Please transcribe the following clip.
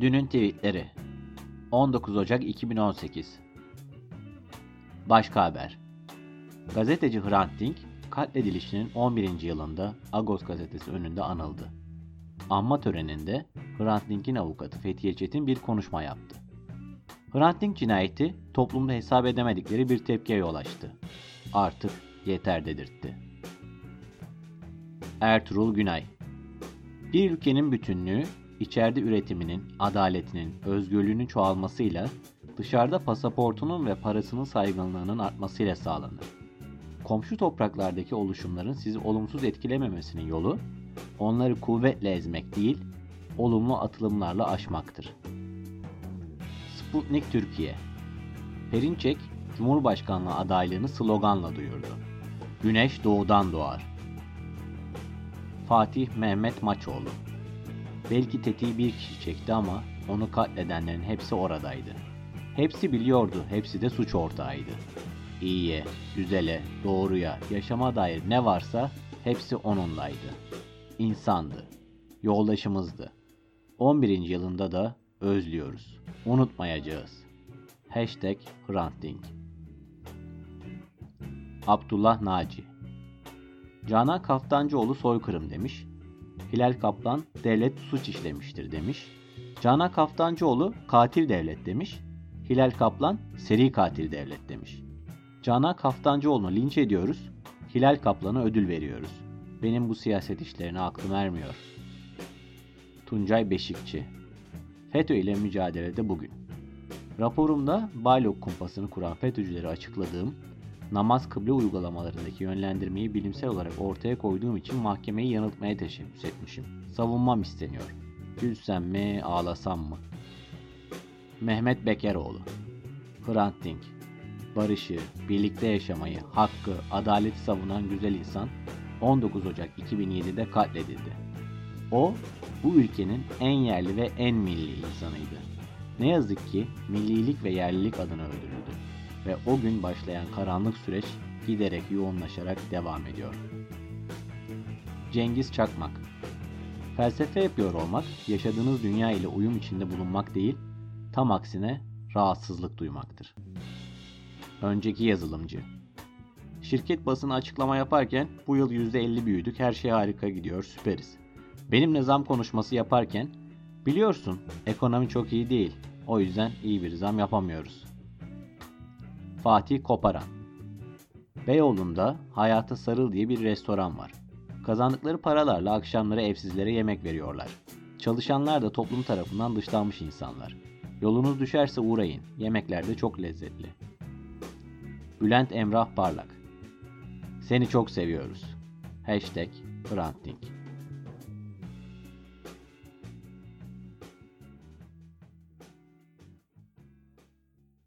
Dünün tweetleri 19 Ocak 2018 Başka haber Gazeteci Hrant Dink katledilişinin 11. yılında Agos gazetesi önünde anıldı. Anma töreninde Hrant Dink'in avukatı Fethiye Çetin bir konuşma yaptı. Hrant Dink cinayeti toplumda hesap edemedikleri bir tepkiye yol açtı. Artık yeter dedirtti. Ertuğrul Günay Bir ülkenin bütünlüğü içeride üretiminin, adaletinin, özgürlüğünün çoğalmasıyla dışarıda pasaportunun ve parasının saygınlığının artmasıyla sağlanır. Komşu topraklardaki oluşumların sizi olumsuz etkilememesinin yolu, onları kuvvetle ezmek değil, olumlu atılımlarla aşmaktır. Sputnik Türkiye Perinçek, Cumhurbaşkanlığı adaylığını sloganla duyurdu. Güneş doğudan doğar. Fatih Mehmet Maçoğlu Belki tetiği bir kişi çekti ama onu katledenlerin hepsi oradaydı. Hepsi biliyordu, hepsi de suç ortağıydı. İyiye, güzele, doğruya, yaşama dair ne varsa hepsi onunlaydı. İnsandı, yoldaşımızdı. 11. yılında da özlüyoruz. Unutmayacağız. Hashtag Hrant Dink Abdullah Naci Canan Kaftancıoğlu soykırım demiş. Hilal Kaplan devlet suç işlemiştir demiş. Canan Kaftancıoğlu katil devlet demiş. Hilal Kaplan seri katil devlet demiş. Canan Kaftancıoğlu'nu linç ediyoruz. Hilal Kaplan'a ödül veriyoruz. Benim bu siyaset işlerine aklım ermiyor. Tuncay Beşikçi FETÖ ile mücadelede bugün. Raporumda Baylok kumpasını kuran FETÖ'cüleri açıkladığım namaz kıble uygulamalarındaki yönlendirmeyi bilimsel olarak ortaya koyduğum için mahkemeyi yanıltmaya teşebbüs etmişim. Savunmam isteniyor. Gülsem mi, ağlasam mı? Mehmet Bekeroğlu Hrant Dink Barışı, birlikte yaşamayı, hakkı, adaleti savunan güzel insan 19 Ocak 2007'de katledildi. O, bu ülkenin en yerli ve en milli insanıydı. Ne yazık ki millilik ve yerlilik adına öldürüldü ve o gün başlayan karanlık süreç giderek yoğunlaşarak devam ediyor. Cengiz Çakmak Felsefe yapıyor olmak, yaşadığınız dünya ile uyum içinde bulunmak değil, tam aksine rahatsızlık duymaktır. Önceki yazılımcı Şirket basını açıklama yaparken bu yıl %50 büyüdük, her şey harika gidiyor, süperiz. Benimle zam konuşması yaparken, biliyorsun ekonomi çok iyi değil, o yüzden iyi bir zam yapamıyoruz. Fatih Koparan Beyoğlu'nda Hayata Sarıl diye bir restoran var. Kazandıkları paralarla akşamları evsizlere yemek veriyorlar. Çalışanlar da toplum tarafından dışlanmış insanlar. Yolunuz düşerse uğrayın. Yemekler de çok lezzetli. Bülent Emrah Parlak Seni çok seviyoruz. Hashtag Hrant Dink